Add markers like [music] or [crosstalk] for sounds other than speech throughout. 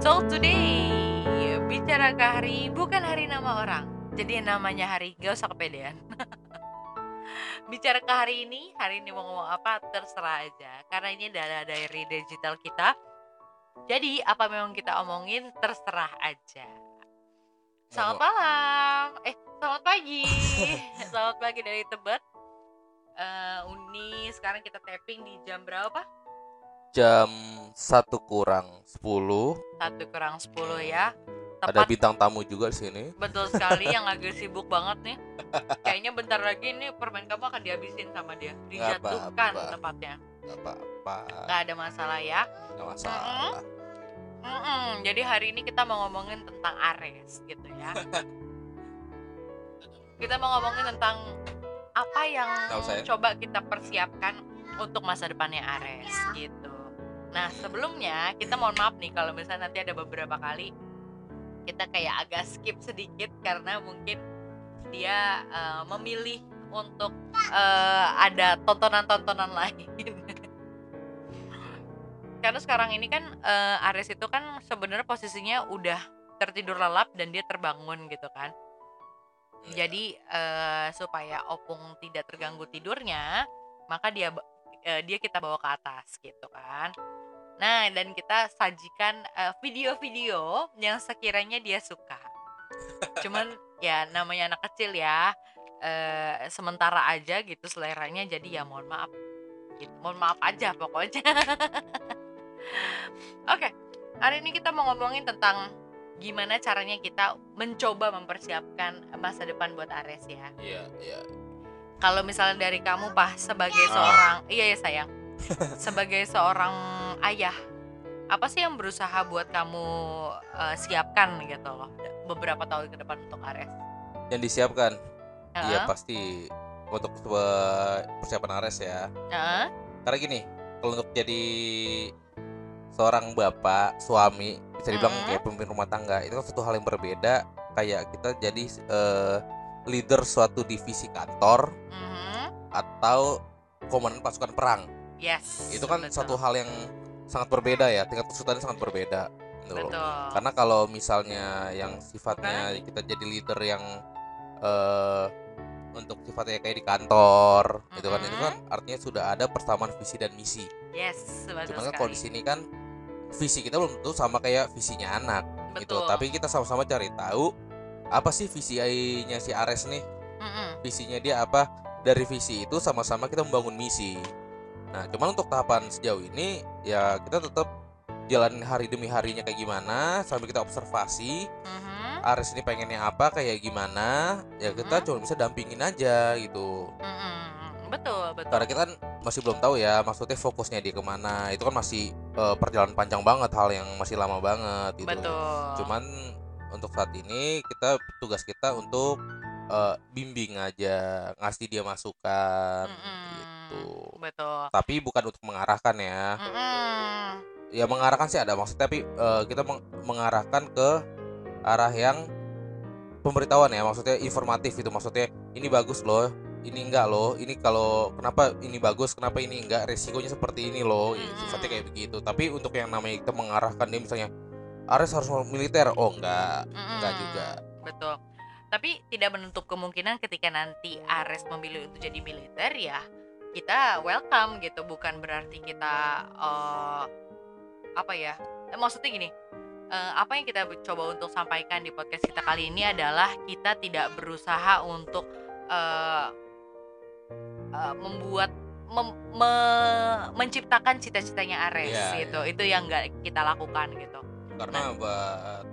So today bicara ke hari bukan hari nama orang. Jadi namanya hari gak usah kepedean. [laughs] bicara ke hari ini, hari ini mau ngomong apa terserah aja. Karena ini adalah diary digital kita. Jadi apa memang kita omongin terserah aja. Selamat malam. Eh, selamat pagi. [laughs] selamat pagi dari Tebet. Eh, Uni sekarang kita tapping di jam berapa? Jam satu kurang 10 Satu kurang 10 ya. ada Tepat bintang tamu juga di sini betul sekali yang [laughs] lagi sibuk banget nih. Kayaknya bentar lagi nih permen kamu akan dihabisin sama dia. Dijatuhkan apa-apa. tepatnya. nggak apa-apa Nggak ada masalah ya. nggak masalah Mm-mm, Jadi hari ini kita mau ngomongin tentang Ares gitu ya. [laughs] kita mau ngomongin tentang apa yang ya. coba kita persiapkan untuk masa depannya Ares gitu. Nah sebelumnya kita mohon maaf nih kalau misalnya nanti ada beberapa kali kita kayak agak skip sedikit karena mungkin dia eh, memilih untuk eh, ada tontonan-tontonan [laughs] lain. Karena sekarang ini kan eh, Ares itu kan sebenarnya posisinya udah tertidur lelap dan dia terbangun gitu kan. Iya. Jadi eh, supaya Opung tidak terganggu tidurnya, maka dia eh, dia kita bawa ke atas gitu kan. Nah, dan kita sajikan eh, video-video yang sekiranya dia suka. Cuman ya namanya anak kecil ya. eh, sementara aja gitu seleranya jadi ya mohon maaf. Gitu. Mohon maaf aja pokoknya. [laughs] Oke, hari ini kita mau ngomongin tentang gimana caranya kita mencoba mempersiapkan masa depan buat Ares ya. iya iya Kalau misalnya dari kamu Pak sebagai Ah. seorang iya ya sayang. Sebagai seorang ayah, apa sih yang berusaha buat kamu eh, siapkan gitu loh beberapa tahun ke depan untuk Ares? yang disiapkan? Iya Heeh, pasti untuk persiapan Ares ya. Heeh, karena gini kalau untuk jadi seorang bapak suami bisa dibilang Mhm. kayak pemimpin rumah tangga itu kan satu hal yang berbeda. Kayak kita jadi eh, leader suatu divisi kantor mhm, atau komandan pasukan perang Yes. itu kan betul, satu hal yang sangat berbeda ya tingkat kesulitannya sangat berbeda gitu. Betul. karena kalau misalnya yang sifatnya kita jadi leader yang eh untuk sifatnya kayak di kantor gitu kan itu kan artinya sudah ada persamaan visi dan misi Yes, betul cuman kan kalau di sini kan visi kita belum tentu sama kayak visinya anak gitu Betul. tapi kita sama-sama cari tahu apa sih visinya si Ares nih Mm-mm. visinya dia apa dari visi itu sama-sama kita membangun misi nah cuman untuk tahapan sejauh ini ya kita tetap jalanin hari demi harinya kayak gimana sambil kita observasi Mhm. Ares ini pengennya apa kayak gimana ya kita Mhm. cuma bisa dampingin aja gitu Mm-mm. Betul, betul. karena kita kan masih belum tahu ya maksudnya fokusnya dia ke mana itu kan masih eh, perjalanan panjang banget hal yang masih lama banget gitu Betul. cuman untuk saat ini kita tugas kita untuk eh, bimbing aja ngasih dia masukan Mm-mm. gitu Betul. tapi bukan untuk mengarahkan ya Mm-mm. ya mengarahkan sih ada maksud tapi eh, kita meng- mengarahkan ke arah yang pemberitahuan ya maksudnya informatif itu maksudnya ini bagus loh ini enggak loh ini kalau kenapa ini bagus kenapa ini enggak resikonya seperti ini loh ya, Mm-mm. sifatnya kayak begitu tapi untuk yang namanya kita mengarahkan dia misalnya Ares harus militer oh enggak enggak Mm-mm. juga Betul. Tapi tidak menutup kemungkinan ketika nanti Ares memilih untuk jadi militer ya kita welcome gitu bukan berarti kita eh, apa ya Eh, maksudnya gini eh, apa yang kita coba untuk sampaikan di podcast kita kali ini adalah kita tidak berusaha untuk eh, eh, membuat mem- me- menciptakan cita-citanya Ares Iya, gitu. itu yang nggak kita lakukan gitu. Karena buat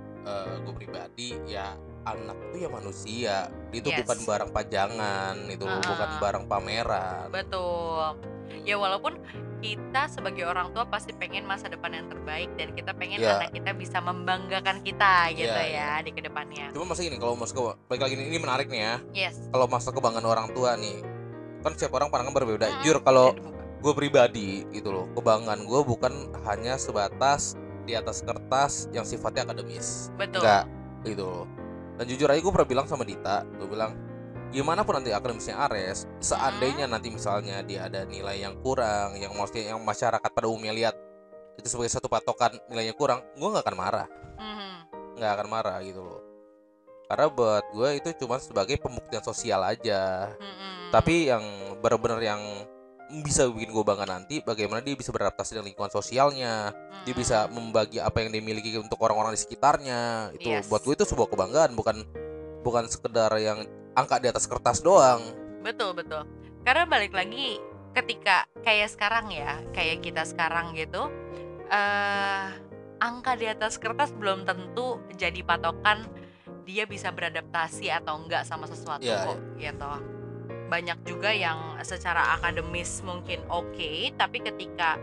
gue pribadi ya anak itu ya manusia itu Yes. bukan barang pajangan itu Ah. bukan barang pameran Betul. Ya walaupun kita sebagai orang tua pasti pengen masa depan yang terbaik dan kita pengen Iya. anak kita bisa membanggakan kita gitu Iya, ya di ke depannya. cuma masa gini kalau mas ke balik lagi ini menarik nih ya Yes. kalau masa kebanggaan orang tua nih kan setiap orang pandangan berbeda Mm-mm. jujur kalau gue pribadi gitu loh kebanggaan gue bukan hanya sebatas di atas kertas yang sifatnya akademis betul. enggak gitu loh dan jujur aja gue pernah bilang sama Dita gue bilang gimana pun nanti akademisnya Ares seandainya nanti misalnya dia ada nilai yang kurang yang maksudnya yang masyarakat pada umumnya lihat itu sebagai satu patokan nilainya kurang gue nggak akan marah. Mhm. nggak akan marah gitu loh. Karena buat gue itu cuma sebagai pembuktian sosial aja. Tapi yang benar-benar yang bisa bikin gue bangga nanti bagaimana dia bisa beradaptasi dengan lingkungan sosialnya. Dia Mhm. bisa membagi apa yang dia miliki untuk orang-orang di sekitarnya. Itu Yes. buat gue itu sebuah kebanggaan bukan bukan sekedar yang angka di atas kertas doang. Betul betul. Karena balik lagi ketika kayak sekarang ya kayak kita sekarang gitu eh angka di atas kertas belum tentu jadi patokan dia bisa beradaptasi atau enggak sama sesuatu Iya, kok gitu banyak juga yang secara akademis mungkin oke tapi ketika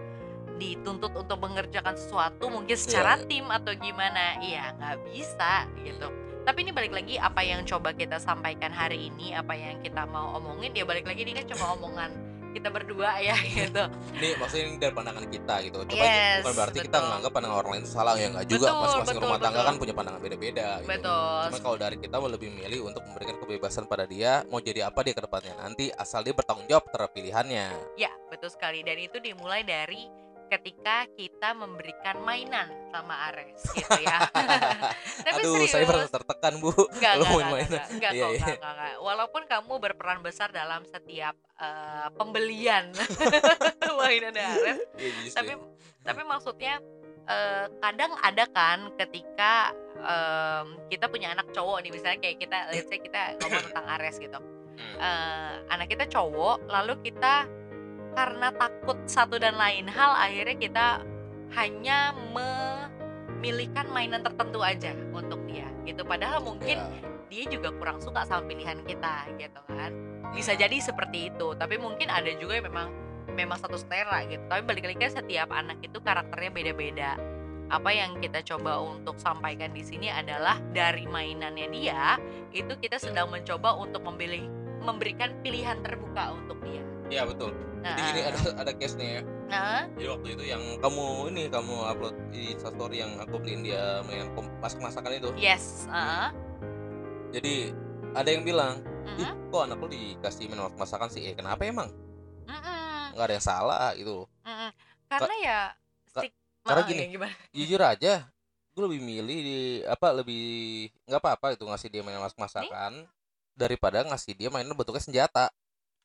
dituntut untuk mengerjakan sesuatu mungkin secara Iya. tim atau gimana iya nggak bisa gitu tapi ini balik lagi apa yang coba kita sampaikan hari ini apa yang kita mau omongin ya balik lagi ini kan cuma omongan kita berdua ya [laughs] gitu ini maksudnya ini dari pandangan kita gitu coba Yes, bukan berarti kita betul. menganggap pandangan orang lain itu salah ya nggak juga masing-masing rumah tangga betul. kan punya pandangan beda-beda gitu. betul Cuma kalau dari kita lebih milih untuk memberikan kebebasan pada dia mau jadi apa dia ke depannya nanti asal dia bertanggung jawab terhadap pilihannya. ya betul sekali dan itu dimulai dari ketika kita memberikan mainan sama Ares gitu ya [laughs] tapi Aduh, serius saya merasa tertekan bu. Enggak, enggak, enggak, mainan. enggak, enggak, Iya, kok, iya. enggak, enggak, enggak. Walaupun kamu berperan besar dalam setiap eh, pembelian [laughs] mainan Ares, justru. tapi tapi maksudnya eh, kadang ada kan ketika em, kita punya anak cowok nih misalnya kayak kita let's say kita ngomong tentang Ares gitu. Eh, anak kita cowok lalu kita karena takut satu dan lain. Hal akhirnya kita hanya memilihkan mainan tertentu aja untuk dia gitu. Padahal mungkin Ya. dia juga kurang suka sama pilihan kita gitu kan. Bisa Hmm. jadi seperti itu tapi mungkin ada juga yang memang memang satu selera gitu. Tapi balik lagi setiap anak itu karakternya beda-beda. Apa yang kita coba untuk sampaikan di sini adalah dari mainannya dia itu kita sedang mencoba untuk memilih memberikan pilihan terbuka untuk dia Iya betul. Jadi Nah, ini ada ada case nya ya. nah, Jadi waktu itu yang kamu ini kamu upload di story yang aku beliin dia mainan kom- masak masakan itu. yes uh, Jadi ada yang bilang, ih mm-mm, kok anak lu dikasih mainan masakan sih? Eh kenapa emang? mm-mm, Nggak ada yang salah gitu. mm-mm. karena ya Ka- stik- karena gini. ya, [laughs] Jujur aja, gue lebih milih di apa lebih nggak apa-apa itu ngasih dia mainan masak masakan daripada ngasih dia mainan bentuknya senjata.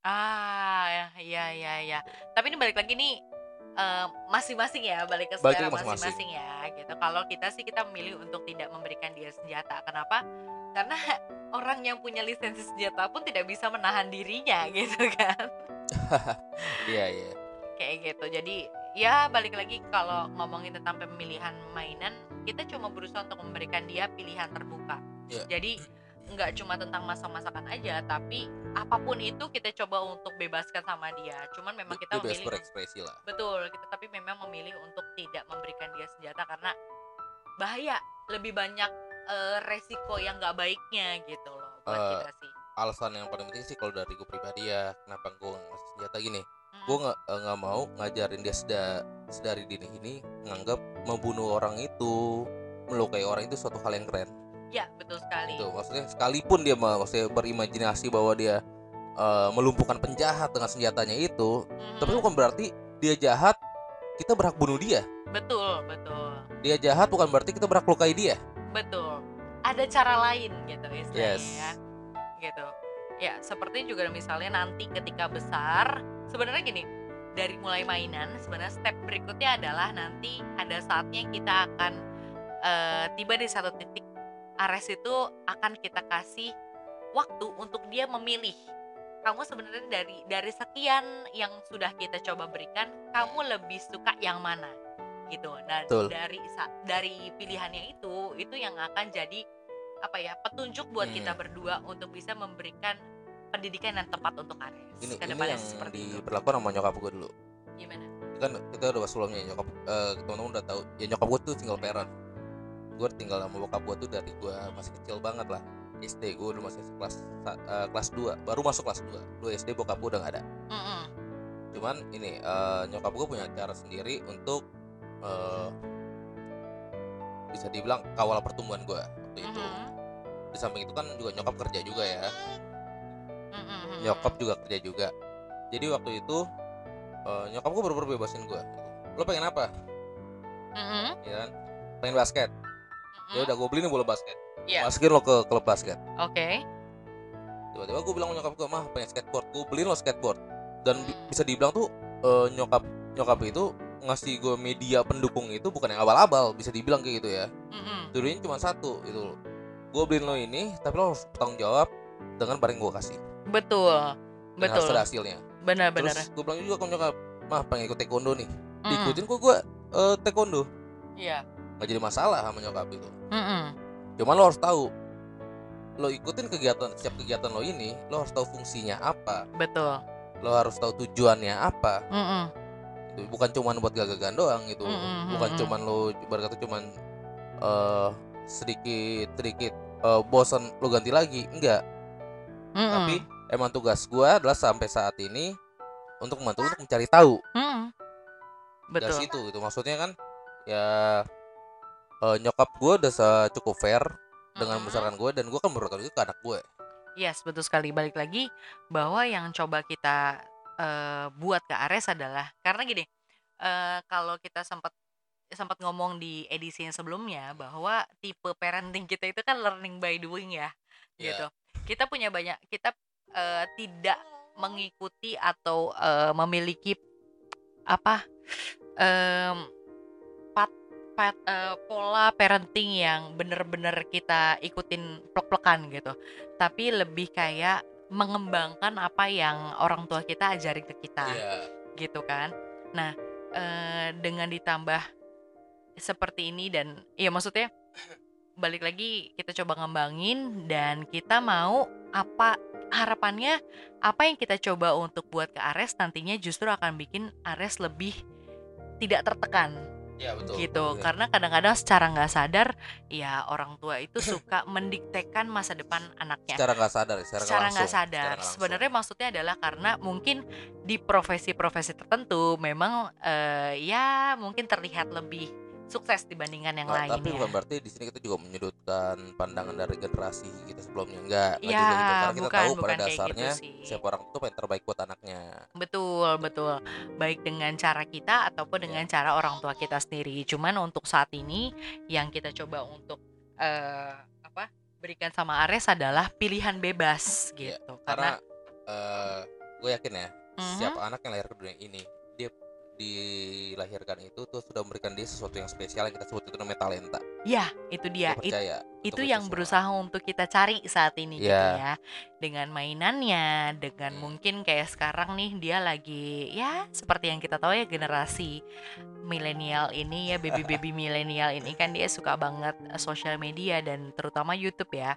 Ah, ya, iya, iya, iya. Tapi ini balik lagi nih eh, masing-masing ya, balik ke selera masing-masing. ya, gitu. Kalau kita sih kita memilih untuk tidak memberikan dia senjata. Kenapa? Karena [laughs] orang yang punya lisensi senjata pun tidak bisa menahan dirinya, [laughs] gitu kan? Iya iya. Kayak gitu. Jadi ya balik lagi kalau ngomongin tentang pemilihan mainan, kita cuma berusaha untuk memberikan dia pilihan terbuka. Iya. Jadi nggak cuma tentang masak-masakan aja, tapi apa pun itu kita coba untuk bebaskan sama dia. Cuman memang kita bebas memilih berekspresi lah. betul, kita tapi memang memilih untuk tidak memberikan dia senjata karena bahaya, lebih banyak eh, resiko yang nggak baiknya gitu loh buat Eh, kita sih. Alasan yang paling penting sih kalau dari gue pribadi ya, kenapa gue ngasih senjata gini? Mm. Gue nggak eh, nggak mau ngajarin dia seda, sedari dini ini nganggap membunuh orang itu melukai orang itu suatu hal yang keren. Ya betul sekali. Itu maksudnya sekalipun dia maksudnya berimajinasi bahwa dia eh, melumpuhkan penjahat dengan senjatanya itu, Mhm. tapi bukan berarti dia jahat kita berhak bunuh dia. betul betul Dia jahat bukan berarti kita berhak lukai dia. betul. Ada cara lain gitu istilahnya Yes. ya. Gitu. Ya seperti juga misalnya nanti ketika besar, sebenarnya gini, dari mulai mainan sebenarnya step berikutnya adalah nanti ada saatnya kita akan eh, tiba di satu titik Ares itu akan kita kasih waktu untuk dia memilih. Kamu sebenarnya dari dari sekian yang sudah kita coba berikan kamu lebih suka yang mana? Gitu. Nah Betul. dari dari pilihannya itu itu yang akan jadi apa ya petunjuk buat Hmm. kita berdua untuk bisa memberikan pendidikan yang tepat untuk Ares Ini ini yang seperti itu. diberlakukan sama nyokap gue dulu. gimana? Kan kita udah sebelumnya nyokap eh, teman-teman udah tahu. Ya nyokap gue tuh single parent gue tinggal sama bokap gue tuh dari gue masih kecil banget lah. SD gue udah masih kelas eh, kelas 2 baru masuk kelas 2 dua SD bokap gue udah gak ada. Mm-mm. cuman ini eh, nyokap gue punya cara sendiri untuk eh, bisa dibilang kawal pertumbuhan gue waktu itu. Mhm. di samping itu kan juga nyokap kerja juga ya. Mm-mm. nyokap juga kerja juga. Jadi waktu itu eh, nyokap gue bener-bener bebasin gue lo pengen apa? Mm-mm. ya kan? Pengen basket Mm-mm. ya udah gue beliin bola basket Iya. masukin lo ke klub basket Oke. tiba-tiba gue bilang nyokap gue mah pengen skateboard gue beliin lo skateboard dan Hmm. bisa dibilang tuh eh, nyokap nyokap itu ngasih gue media pendukung itu bukan yang abal-abal bisa dibilang kayak gitu ya tujuannya cuma satu itu gue beliin lo ini tapi lo harus bertanggung jawab dengan barang gue kasih Betul. dan harus Betul. ada hasilnya Benar-benar. terus gue bilang juga ke nyokap mah pengen ikut taekwondo nih Mm-mm. diikutin kok gue eh, taekwondo Iya. Nggak jadi masalah sama nyokap itu Mm-mm. Cuman lo harus tahu lo ikutin kegiatan setiap kegiatan lo ini lo harus tahu fungsinya apa. Betul. lo harus tahu tujuannya apa. Mm-mm. itu bukan cuman buat gagagan doang gitu. Mm-mm, bukan cuman lo berkata cuman eh sedikit sedikit eh, bosan lo ganti lagi. Enggak. Mm-mm. tapi emang tugas gua adalah sampai saat ini untuk membantu untuk mencari tahu. Dari Betul. situ gitu. Maksudnya kan ya eh, nyokap gua udah cukup fair dengan membesarkan gue dan gue kan memberikan itu ke anak gue Yes, betul sekali. Balik lagi bahwa yang coba kita eh, buat ke Ares adalah karena gini, eh, kalau kita sempat sempat ngomong di edisi yang sebelumnya bahwa tipe parenting kita itu kan learning by doing ya, Iya. gitu. Kita punya banyak, kita eh, tidak mengikuti atau eh, memiliki apa em, pat, eh, pola parenting yang bener-bener kita ikutin plek-plekan gitu. Tapi lebih kayak mengembangkan apa yang orang tua kita ajarin ke kita Iya. gitu kan. Nah eh, dengan ditambah seperti ini dan ya maksudnya balik lagi kita coba ngembangin dan kita mau apa harapannya apa yang kita coba untuk buat ke Ares nantinya justru akan bikin Ares lebih tidak tertekan Iya betul. gitu Iya. karena kadang-kadang secara nggak sadar ya orang tua itu suka mendiktekan masa depan anaknya secara nggak sadar, secara, secara nggak sadar secara sebenarnya maksudnya adalah karena mungkin di profesi-profesi tertentu memang eh, ya mungkin terlihat lebih sukses dibandingkan yang Nggak, lainnya tapi bukan berarti di sini kita juga menyudutkan pandangan dari generasi kita sebelumnya enggak nggak Ya, juga gitu karena kita bukan- tahu bukan pada gitu dasarnya sih. siapa orang itu yang terbaik buat anaknya Betul, betul. Baik dengan cara kita ataupun dengan Iya. cara orang tua kita sendiri. Cuman untuk saat ini yang kita coba untuk eh, apa? berikan sama Ares adalah pilihan bebas Iya, gitu. karena Karena, gue yakin ya Mhm. siapa anak yang lahir ke dunia ini dilahirkan itu tuh sudah memberikan dia sesuatu yang spesial yang kita sebut itu namanya talenta ya itu dia. It- itu yang semua. berusaha untuk kita cari saat ini gitu Iya. ya dengan mainannya dengan Hmm. mungkin kayak sekarang nih dia lagi ya seperti yang kita tahu ya generasi milenial ini ya baby baby [laughs] milenial ini kan dia suka banget eh, sosial media dan terutama YouTube ya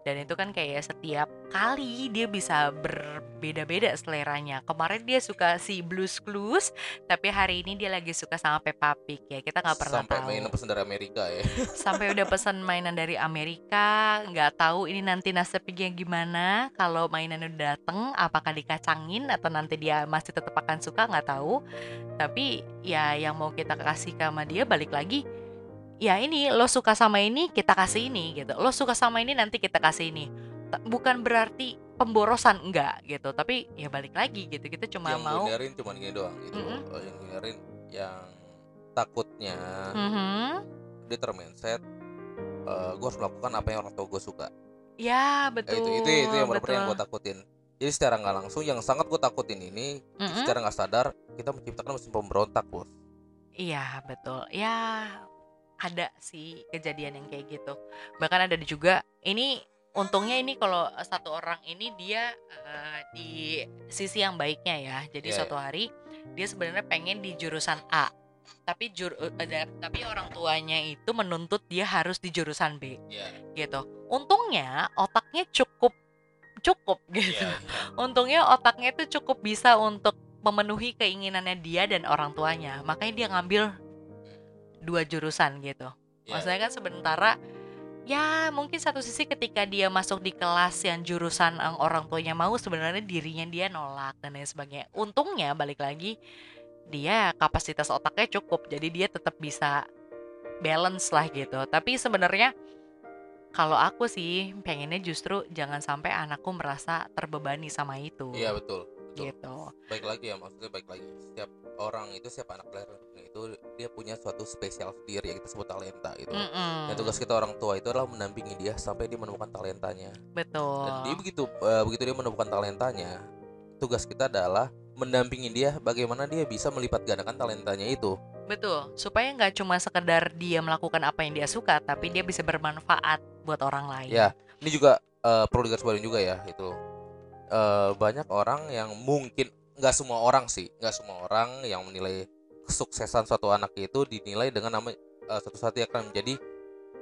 dan itu kan kayak setiap kali dia bisa berbeda-beda seleranya. Kemarin dia suka si Blues Clues tapi hari ini dia lagi suka sama Peppa Pig ya. Kita nggak pernah sampai tahu. main pesan dari Amerika ya. [laughs] Sampai udah pesan mainan dari Amerika nggak tahu ini nanti nasibnya gimana. Kalau mainan udah dateng apakah dikacangin atau nanti dia masih tetap akan suka nggak tahu. Tapi ya yang mau kita kasih sama dia balik lagi ya ini lo suka sama ini kita kasih ini gitu. Lo suka sama ini nanti kita kasih ini. T- bukan berarti pemborosan enggak gitu. Tapi ya balik lagi gitu kita cuma yang mau hindarin cuma gini doang gitu Mhm. Eh, yang hindarin yang takutnya Mhm. dia termindset eh gue harus melakukan apa yang orang tua gue suka. Ya Eh, betul itu itu itu yang benar-benar yang gue takutin. Jadi secara nggak langsung yang sangat gue takutin ini Mhm. secara nggak sadar kita menciptakan mesin pemberontak bos. Iya betul. Ya ada sih kejadian yang kayak gitu. Bahkan ada juga ini untungnya ini kalau satu orang ini dia eh, di sisi yang baiknya ya. Jadi Iya, suatu hari dia sebenarnya pengen di jurusan A tapi jur ada- tapi orang tuanya itu menuntut dia harus di jurusan B. Ya gitu. Untungnya otaknya cukup cukup [laughs] gitu. Iya, untungnya otaknya itu cukup bisa untuk memenuhi keinginannya dia dan orang tuanya. Makanya dia ngambil dua jurusan gitu iya. maksudnya kan sementara ya mungkin satu sisi ketika dia masuk di kelas yang jurusan yang orang tuanya mau sebenarnya dirinya dia nolak dan lain sebagainya untungnya balik lagi dia kapasitas otaknya cukup jadi dia tetap bisa balance lah gitu tapi sebenarnya kalau aku sih pengennya justru jangan sampai anakku merasa terbebani sama itu Iya betul. Betul. gitu. Baik lagi ya maksudnya baik lagi. Setiap orang itu setiap anak lahir itu dia punya suatu spesial sendiri yang kita sebut talenta itu Mm-mm. dan tugas kita orang tua itu adalah mendampingi dia sampai dia menemukan talentanya. Betul. Dan dia begitu eh, begitu dia menemukan talentanya tugas kita adalah mendampingi dia bagaimana dia bisa melipat gandakan talentanya itu. Betul. Supaya nggak cuma sekedar dia melakukan apa yang dia suka tapi dia bisa bermanfaat buat orang lain. Ya, ini juga eh, perlu digarisbawahi juga ya itu Eh, banyak orang yang mungkin nggak semua orang sih nggak semua orang yang menilai kesuksesan suatu anak itu dinilai dengan nama eh, suatu saat dia akan menjadi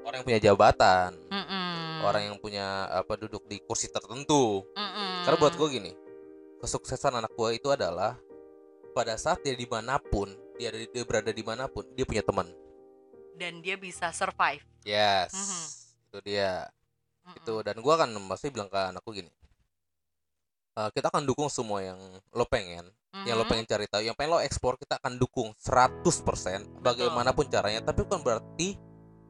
orang yang punya jabatan Mm-mm. orang yang punya apa duduk di kursi tertentu Mm-mm. karena buat gue gini kesuksesan anak gue itu adalah pada saat dia di mana pun dia, ada- dia berada di mana pun dia punya teman dan dia bisa survive yes Mhm. itu dia Mm-mm. itu dan gua kan pasti bilang ke anakku gini "Eh, kita akan dukung semua yang lo pengen yang lo Mhm. pengen cari tahu. Yang pengen lo ekspor kita akan dukung 100% bagaimanapun caranya. Tapi bukan berarti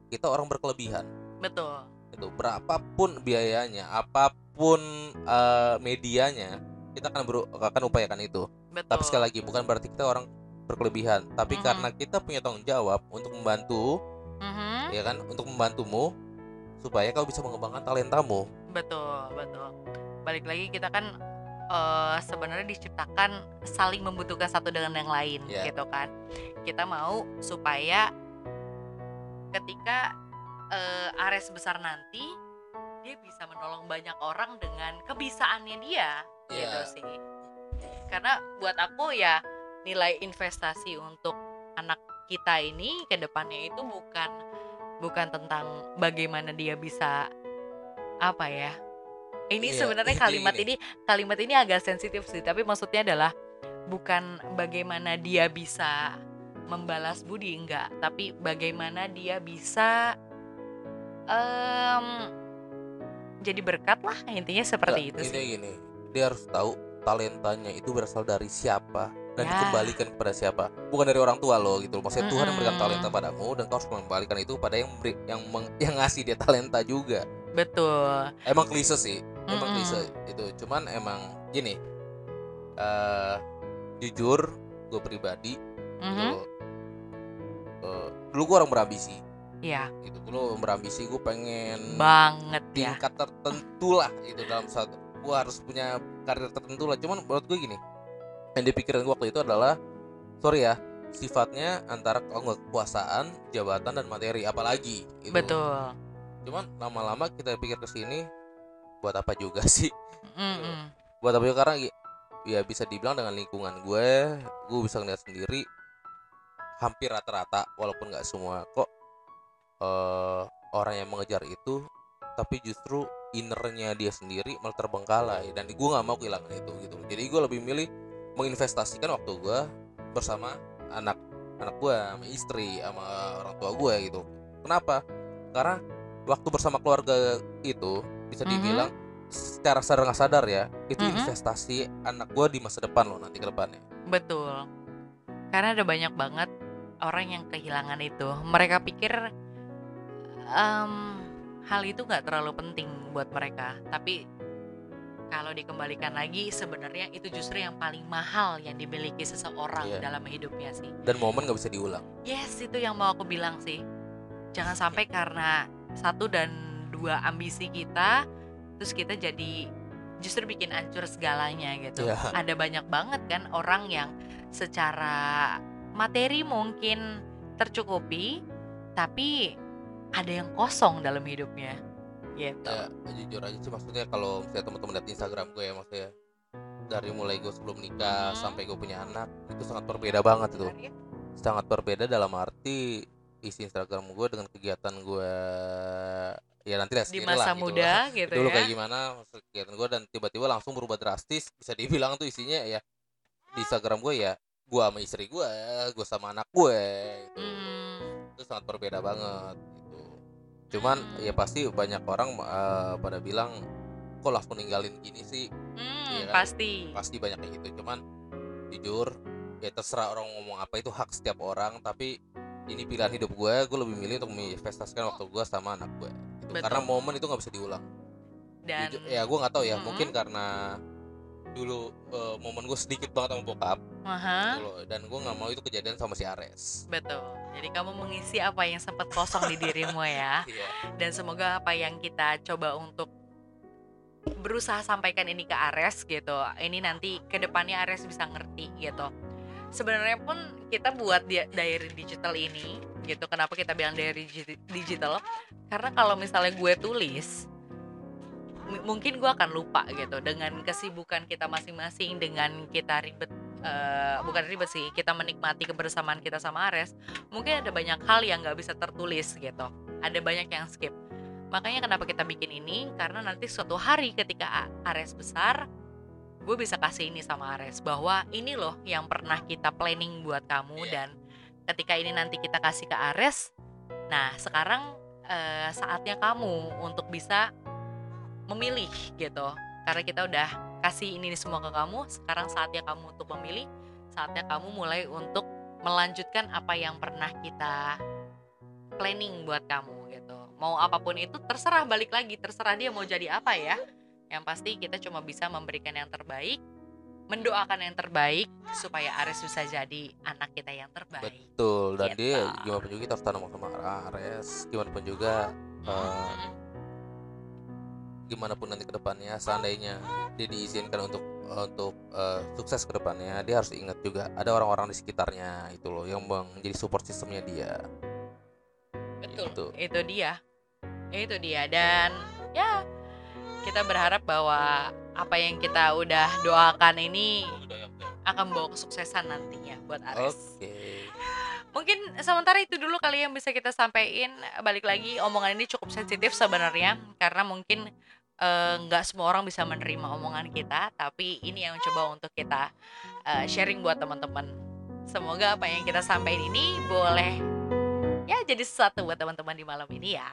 kita orang berkelebihan. Betul. Itu berapapun biayanya apa pun eh, medianya kita akan beru- akan upayakan itu. Betul. tapi sekali lagi bukan berarti kita orang berkelebihan. Tapi Mhm. karena kita punya tanggung jawab untuk membantu Mhm. ya kan untuk membantumu supaya kau bisa mengembangkan talentamu. Betul betul. Balik lagi kita kan eh, sebenarnya diciptakan saling membutuhkan satu dengan yang lain Iya. gitu kan kita mau supaya ketika eh, Ares besar nanti dia bisa menolong banyak orang dengan kebisaannya dia gitu Iya. sih karena buat aku ya nilai investasi untuk anak kita ini ke depannya itu bukan bukan tentang bagaimana dia bisa apa ya ini Iya, sebenarnya [laughs] kalimat gini. ini kalimat ini agak sensitif sih tapi maksudnya adalah bukan bagaimana dia bisa membalas budi enggak. Tapi bagaimana dia bisa em, jadi berkat lah intinya seperti itu Nggak, sih. intinya gini dia harus tahu talentanya itu berasal dari siapa dan Ya. dikembalikan kepada siapa. Bukan dari orang tua lo gitu maksudnya Tuhan yang memberikan talenta padamu dan kau harus mengembalikan itu pada yang memberi, yang meng- [laughs] yang ngasih dia talenta juga betul emang klise sih emang Mm-mm. klise itu cuman emang gini eh jujur gue pribadi Mhm. gitu, eh, dulu gue orang berambisi Iya, gitu dulu berambisi gue pengen banget ya. tingkat tertentu lah gitu dalam satu gue harus punya karir tertentu lah cuman menurut gue gini yang dipikirin gue waktu itu adalah sorry ya sifatnya antara kekuasaan jabatan dan materi apalagi gitu. Betul. Cuman lama-lama kita pikir ke sini buat apa juga [laughs] sih? Mm-mm. buat apa juga karena ya bisa dibilang dengan lingkungan gue gue bisa ngeliat sendiri hampir rata-rata walaupun nggak semua kok eh, orang yang mengejar itu tapi justru innernya dia sendiri malah terbengkalai dan gue nggak mau kehilangan itu gitu. Jadi gue lebih milih menginvestasikan waktu gue bersama anak anak gue sama istri sama orang tua gue gitu. Kenapa? Karena waktu bersama keluarga itu bisa Mhm. dibilang secara sadar nggak sadar ya itu Mhm. investasi anak gue di masa depan loh nanti ke depannya Betul. Karena ada banyak banget orang yang kehilangan itu. Mereka pikir em, hal itu nggak terlalu penting buat mereka. Tapi kalau dikembalikan lagi, sebenarnya itu justru yang paling mahal yang dimiliki seseorang Iya. dalam hidupnya sih. dan momen nggak bisa diulang Yes, itu yang mau aku bilang sih. Jangan sampai karena satu dan dua ambisi kita, terus kita jadi justru bikin hancur segalanya gitu. Iya. Ada banyak banget kan orang yang secara materi mungkin tercukupi, tapi ada yang kosong dalam hidupnya. Gitu. ya jujur aja sih maksudnya kalau misalnya teman-teman lihat Instagram gue ya maksudnya dari mulai gue sebelum nikah Hmm. sampai gue punya anak itu sangat berbeda banget itu ya? sangat berbeda dalam arti isi Instagram gue dengan kegiatan gue ya nanti lihat Di masa lah, gitu. muda [laughs] gitu dulu ya. kayak gimana kegiatan gue dan tiba-tiba langsung berubah drastis bisa dibilang tuh isinya ya di Instagram gue ya gue sama istri gue gue sama anak gue itu Hmm, itu sangat berbeda banget gitu cuman ya pasti banyak orang eh, pada bilang kok langsung ninggalin gini sih hmm, Iya kan? pasti. pasti banyak kayak gitu cuman jujur ya terserah orang ngomong apa itu hak setiap orang tapi ini pilihan hidup gue gue lebih milih untuk menginvestasikan waktu gue sama anak gue gitu. Betul. karena momen itu nggak bisa diulang Dan Jujur- ya gue nggak tahu ya Mm-mm. mungkin karena dulu eh, momen gue sedikit banget sama bokap gitu loh. dan gue nggak mau itu kejadian sama si Ares betul. Jadi kamu mengisi apa yang sempat kosong di dirimu ya. [laughs] iya Dan semoga apa yang kita coba untuk berusaha sampaikan ini ke Ares gitu. Ini nanti ke depannya Ares bisa ngerti gitu. Sebenarnya pun kita buat dia diary digital ini gitu. Kenapa kita bilang diary digi- digital? Karena kalau misalnya gue tulis mungkin gue akan lupa gitu dengan kesibukan kita masing-masing dengan kita ribet eh, bukan ribet sih kita menikmati kebersamaan kita sama Ares mungkin ada banyak hal yang nggak bisa tertulis gitu ada banyak yang skip makanya kenapa kita bikin ini karena nanti suatu hari ketika Ares besar gue bisa kasih ini sama Ares bahwa ini loh yang pernah kita planning buat kamu Iya. dan ketika ini nanti kita kasih ke Ares nah sekarang eh, saatnya kamu untuk bisa memilih gitu. Karena kita udah kasih ini semua ke kamu sekarang saatnya kamu untuk memilih saatnya kamu mulai untuk melanjutkan apa yang pernah kita planning buat kamu gitu. Mau apa pun itu terserah balik lagi terserah dia mau jadi apa ya yang pasti kita cuma bisa memberikan yang terbaik mendoakan yang terbaik supaya Ares bisa jadi anak kita yang terbaik betul dan dia Gitu. gimana pun juga kita harus tanam sama Ares gimana pun juga Mm-mm. gimana pun nanti ke depannya seandainya dia diizinkan untuk untuk eh, sukses ke depannya dia harus ingat juga ada orang-orang di sekitarnya itu loh yang menjadi support sistemnya dia Betul. Gitu. Itu dia. Itu dia dan ya kita berharap bahwa apa yang kita udah doakan ini akan membawa kesuksesan nantinya buat Ares. oke Mungkin sementara itu dulu kali yang bisa kita sampaikan. Balik lagi omongan ini cukup sensitif sebenarnya karena mungkin eh, nggak semua orang bisa menerima omongan kita, tapi ini yang coba untuk kita eh, sharing buat teman-teman. Semoga apa yang kita sampaikan ini boleh ya jadi sesuatu buat teman-teman di malam ini ya.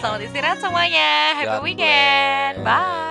Selamat istirahat semuanya. Happy God weekend. Bless. Bye.